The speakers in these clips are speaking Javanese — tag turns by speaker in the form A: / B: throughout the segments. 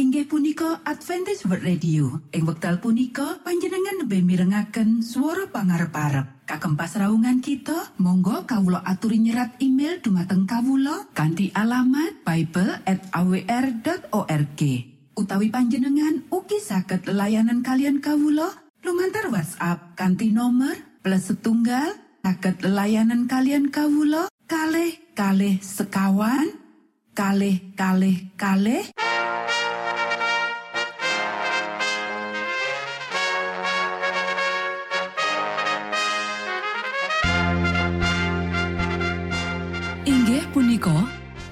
A: inggih punika Adventist World Radio. Ing wekdal punika panjenengan lebih mirengaken suara pangarep parep kagem pasraungan kita Monggo Kawulo aturi nyerat email dumateng Kawulo kanti alamat Bible at awr.org utawi panjenengan uki saged layanan kalian Kawulo lumantar WhatsApp kanti nomor plus setunggal saged layanan kalian Kawulo kalh kalh sekawan kalh kalh kalh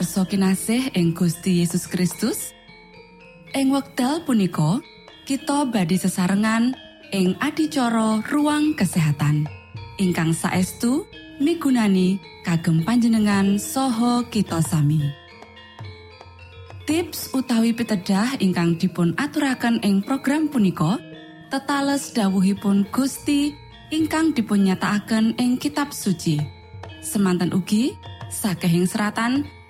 A: Pamirsa kinasih ing Gusti Yesus Kristus. Ing wekdal punika kita badi sesarengan ing adicara ruang kesehatan. Ingkang saestu migunani kagem panjenengan soho kita sami. Tips utawi pitedah ingkang dipun aturaken ing program punika tetales dawuhipun Gusti ingkang dipunnyatakaken ing kitab suci. Semanten ugi sakehing seratan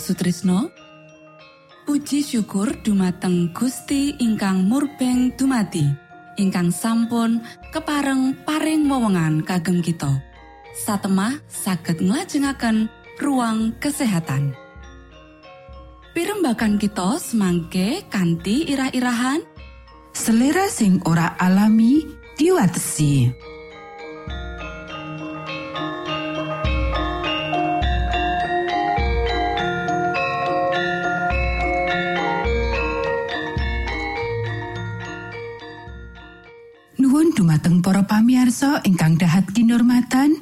A: Sutrisno. Puji syukur dumateng Gusti ingkang murbeng dumati ingkang sampun kepareng paring wewenngan kagem kita. Satemah saged nglajengaken ruang kesehatan. Pirembakan kita semangke kanthi irah-irahan.
B: Selera sing ora alami diwatesi. Ingkang dahat kinurmatan,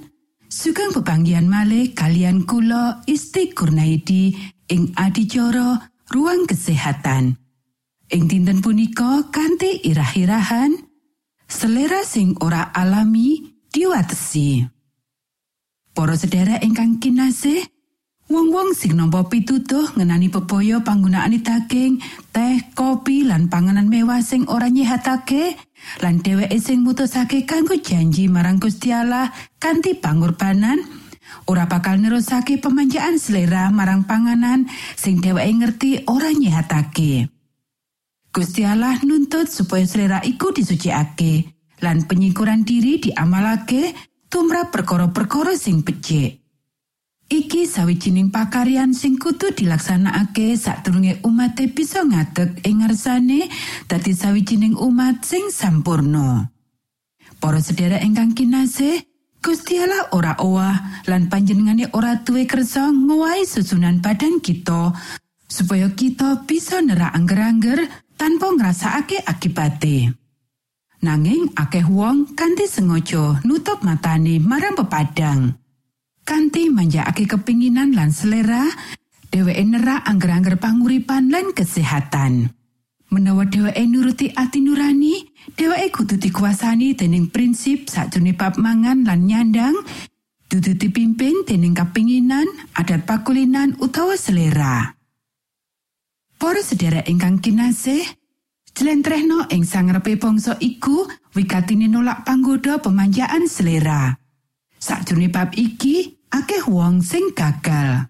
B: sugeng pepanggihan malih kalian kula Isti Kurnaidi ing adicara ruang kesehatan. Ing dinten punika kanthi irah-irahan selera sing ora alami diwatesi. Para sedherek ingkang kinasih, wong-wong sing nampa pitutuh ngenani bebaya panggunaan daging, teh, kopi lan panganan mewah sing ora nyehatake, lan dheweke sing mutusake kanggo janji marang Gusti Allah kanthi pangorbanan, ora bakal nerusake pemanjaan selera marang panganan sing dheweke ngerti ora nyehatake. Gusti Allah nuntut supaya selera iku disucikake lan penyingkuran diri diamalake tumrap perkara-perkara sing becik. Iki sawijining pakaryan sing kudu dilaksanakake sakdurunge umat bisa ngadeg ing ngarsane dadi sawijining umat sing sampurno. Para sedherek ingkang kinasih, Gusti Allah ora owah lan panjenengane ora duwe kersa ngowahi susunan badan kita supaya kita bisa nerak angger-angger tanpa ngrasakake akibate. Nanging akeh wong kanthi sengaja nutup matane marang pepadang. Kanthi manjakake kepinginan lan selera, dheweke nerak angger-angger panguripan lan kesehatan. Menawa dheweke nuruti ati nurani, dheweke kudu dikuasani dening prinsip sakjroning bab mangan lan nyandang, dudu dipimpin dening kepinginan, adat pakulinan utawa selera. Para sedherek ingkang kinasih, jlentrehno ing sangrepe bangsa iku wikatine nolak panggoda pemanjaan selera. Sakjroning bab iki, akeh wong sing gagal.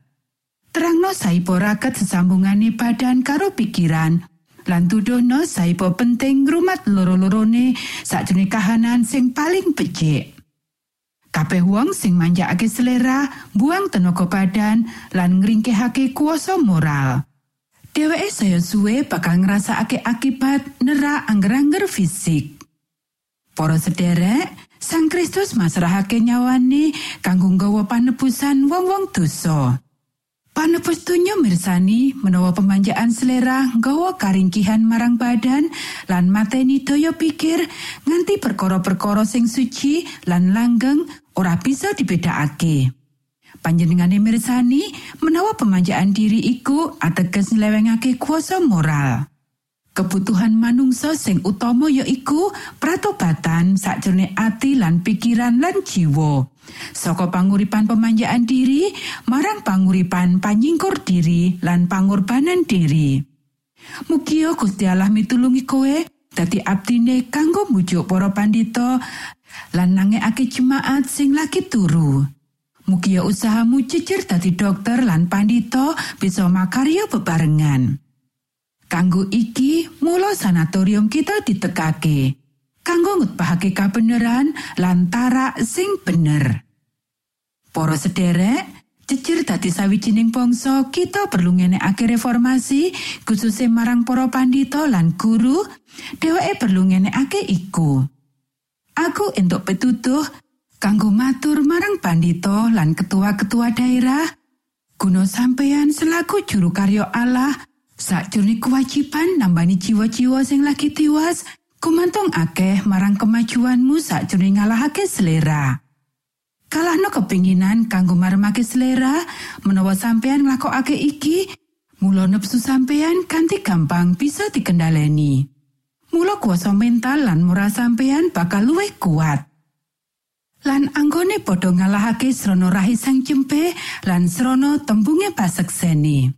B: Terangno saipo raket sesambungane badan karo pikiran, lan tuduhno saipo penting ngrumat loro-lorone sakjroning kahanan sing paling becik. Kabeh wong sing manjakake selera, buang tenaga badan lan ngringkehake kuasa moral. Dheweke saya suwe bakal ngrasakake akibat nerak angger-angger fisik. Para sederek, Sang Kristus masrahake nyawane kanggo nggawa panebusan wong-wong dosa. Panebus donya mirsani menawa pemanjaan selera nggawa karingkihan marang badan lan mateni daya pikir nganti perkara-perkara sing suci lan langgeng ora bisa dibedakake. Panjenengane mirsani menawa pemanjaan diri iku ateges nlewengake kuasa moral. Kebutuhan manungsa sing utama yaiku pratobatan sakjroning ati lan pikiran lan jiwa. Saka panguripan pemanjaan diri marang panguripan panyingkur diri lan pangorbanan diri. Mugia Gusti Allah mitulungi kowe dadi abdine kanggo mujuk para pandita lan nangekake jemaat sing lagi turu. Mugia usahamu jejer dadi dokter lan pandita bisa makarya bebarengan. Kanggo iki, mula sanatorium kita ditekake. Kanggo ngutpahake kabeneran lan tarak sing bener. Para sederek, jejer dadi sawijining bangsa kita perlu ngenekake reformasi khususnya marang para pandita lan guru dheweke perlu ngenekake iku aku entuk petutuh kanggo matur marang pandita lan ketua-ketua daerah guna sampeyan selaku juru karya Allah sakjroning kewajiban nambani jiwa-jiwa sing lagi tiwas kumantung akeh marang kemajuanmu sakjroning ngalahake selera. Kalahno kepinginan kanggo maremake selera menawa sampeyan nglakokake iki mula nepsu sampeyan kanthi gampang bisa dikendaleni mula kuasa mental lan moral sampeyan bakal luwih kuat. Lan anggone padha ngalahake srana rahi sang cempe lan srana tembunge pasekseni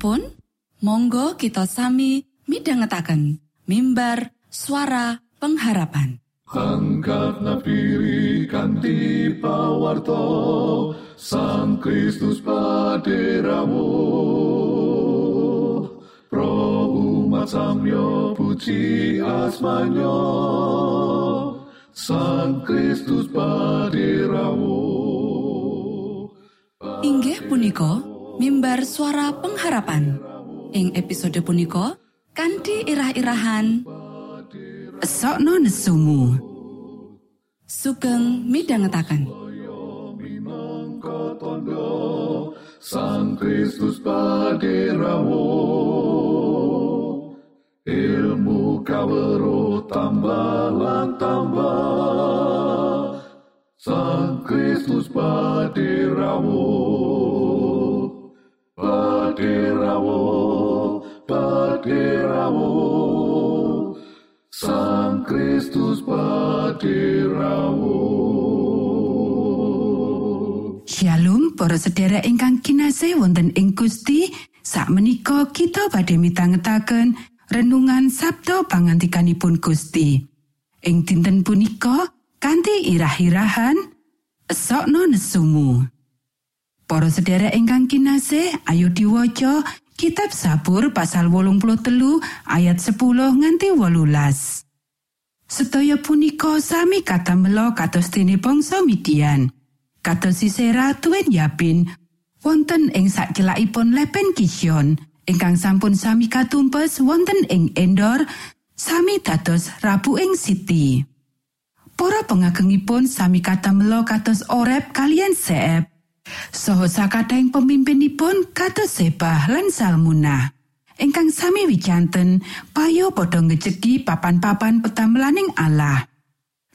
A: Salajengipun, monggo kita sami midhangetaken mimbar suara pengharapan.
C: Angkatna diri kanthi pawarto Sang Kristus paderamu Pro umat samyo puji asmanyo Sang Kristus paderamu
A: Inggih punika mimbar suara pengharapan. Ing episode punika kanthi irah-irahan.
B: Esokno nesumu.
A: sugeng
C: tondo Sang Kristus paderamu Ilmu kawero tambah tambah Sang Kristus paderamu Paderamu Paderamu Sang Kristus paderamu
B: Shalom para sedherek ingkang kinasih wonten ing Gusti sakmenika kita badhe mitangetaken renungan Sabto pangantikanipun Gusti. Ing dinten punika kanthi irah-irahan esokno nesumu Para sedherek ingkang kinasih ayo diwaca kitab Sabur pasal 83 ayat 10 nganti 18 Sedaya punika sami katamela kados dene bangsa Midian. Kados Sisera tuwin Yapin wonten ing sakcelakipun lepen Kision ingkang sampun sami katumpes wonten ing Endor sami dados Rabu ing Siti. Para pengagengipun sami katamela kados Oreb kalian Seeb. Soho sakataing pemimpinipun kados Sebah lan Salmunah. ingkang sami wicanten payo padha ngejeki papan-papan petamelaning Allah.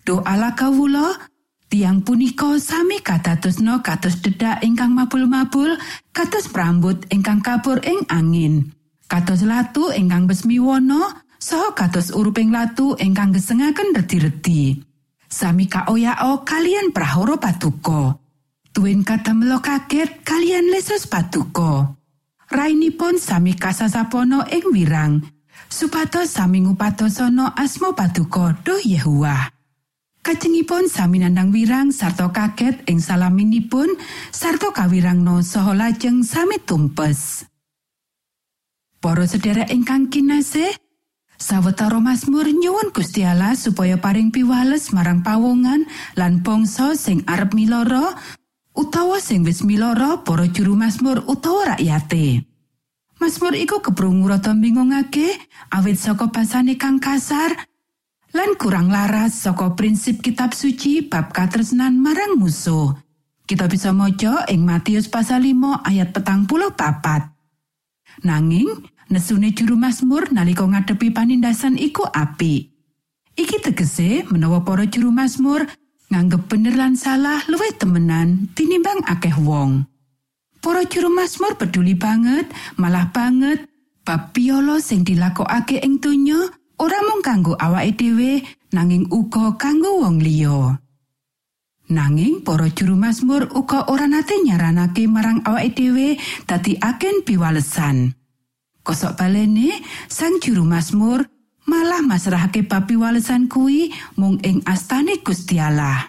B: Do ala kawula tiang punika sami katatosno kados dedak ingkang mabul-mabul kados prambut ingkang kabur ing angin. Kados latu ingkang besmiwono saha kados uruping latu ingkang gesengaken reti-reti. Sami kaoyao kalian prahara patuko. Tuwin katamelo kaget kalian lesus patuko. Rainipun sami kasasapono ing wirang, supados sami ngupadosono asma paduka Duh Yehuwa. Kajengipun sami nandang wirang sarta kaget ing salaminipun sarta kawirangno saha lajeng sami tumpes. Para sedherek ingkang kinasih, sawetara Mazmur nyuwun Gusti Allah supaya paring piwales marang pawongan lan bangsa sing arep miloro utawa sing wis miloro para juru Mazmur utawa rakyate. Mazmur iku keprungu rada bingungake awit saka basane kang kasar lan kurang laras saka prinsip kitab suci bab katresnan marang musuh. Kita bisa maca ing Matius pasal 5 ayat petang puluh papat. Nanging, nesune juru Mazmur nalika ngadepi panindasan iku api. Iki tegese menawa para juru Mazmur nganggep bener lan salah luwih temenan tinimbang akeh wong. Para juru Mazmur peduli banget, malah banget bab piolo sing dilakokake ing donya ora mung kanggo awake dhewe nanging uga kanggo wong liya. Nanging para juru Mazmur uga ora nate nyaranake marang awake dhewe dadi agen piwalesan. Kosok balene sang juru Mazmur malah masrahake bab piwalesan kuwi mung ing astane Gusti Allah.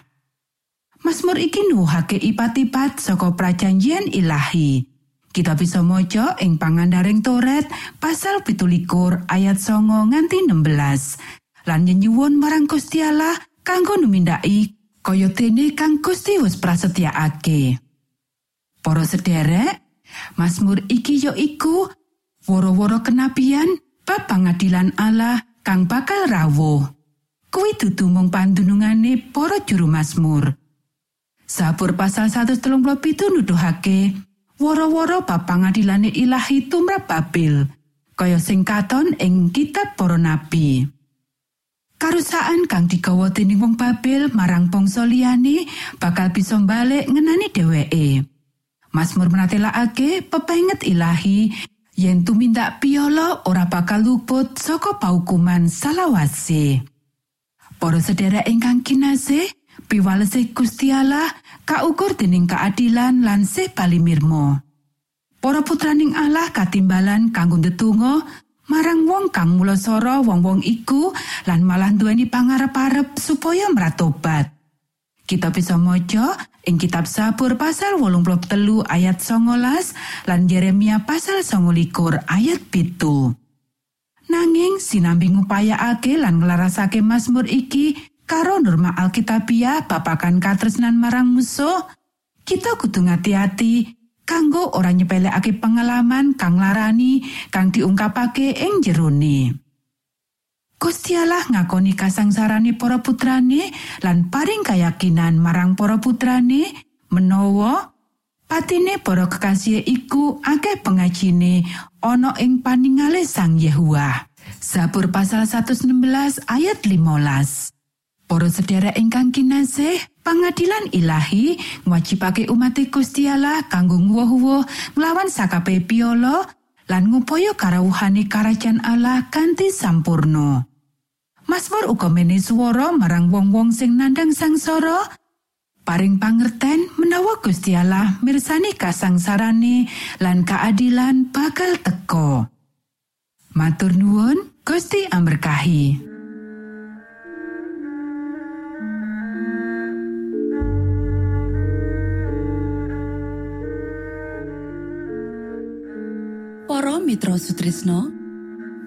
B: Mazmur iki nuhake ipat-ipat saka prajanjian ilahi. Kita bisa maca ing pangandaring Toret pasal 17 ayat songo nganti 16. Lan nyenyuwun marang Gusti Allah kanggo numindaki kaya dene kang Gusti wis prasetyakake. Para sederek, Mazmur iki ya iku woro-woro kenabian bab pangadilan Allah kang bakal rawuh. Kuwi dudu mung pandunungane para juru Mazmur. Sabur pasal 137 nuduhake woro-woro bab pangadilane ilahi tumrap Babil, kaya sing katon ing kitab para nabi. Karusaan kang digawa dening wong Babil marang bangsa liyane bakal bisa balik ngenani dheweke. Mazmur menatelakake pepenget ilahi yen tumindak piolo ora bakal luput saka paukuman salawase. Para sedherek ingkang kinasih, piwalese Gusti Allah kaukur dening keadilan lan sih palimirmo. Para putraning Allah katimbalan kanggo ndedonga marang wong kang mulasara wong-wong iku lan malah duweni pangarep-arep supaya meratobat. Kita bisa maca ing kitab Sabur pasal 83 ayat 19 lan Yeremia pasal 29 ayat pitu. Nanging sinambi ngupayakake lan nglarasake Mazmur iki karo norma Alkitabiah babagan katresnan marang musuh, kita kudu ngati-ati kanggo ora nyepelekake pengalaman kang larani kang diungkapake ing jerone. Gusti Allah ngakoni kasangsarane para putrane lan paring keyakinan marang para putrane menawa patine para kekasih iku akeh pengajine ana ing paningale Sang Yehuwa. Sabur pasal 116 ayat 15. Para sedherek ingkang kinasih, pangadilan ilahi ngwajibake umat Gusti Allah kanggo nguwuh-uwuh nglawan sakabehe piolo lan ngupaya karawuhane kerajaan Allah kanthi sampurno. Mazmur uga menehi swara marang wong-wong sing nandhang sangsara paring pangerten menawa Gusti Allah mirsani kasangsarane lan keadilan bakal teka. Matur nuwun, Gusti amberkahi.
A: Para Mitra Sutrisno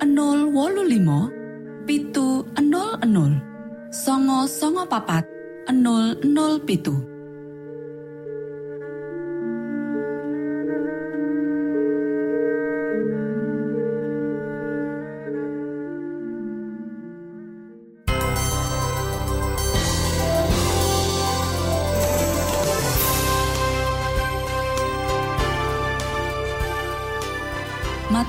A: 025 pitu 00 songo songo papat 00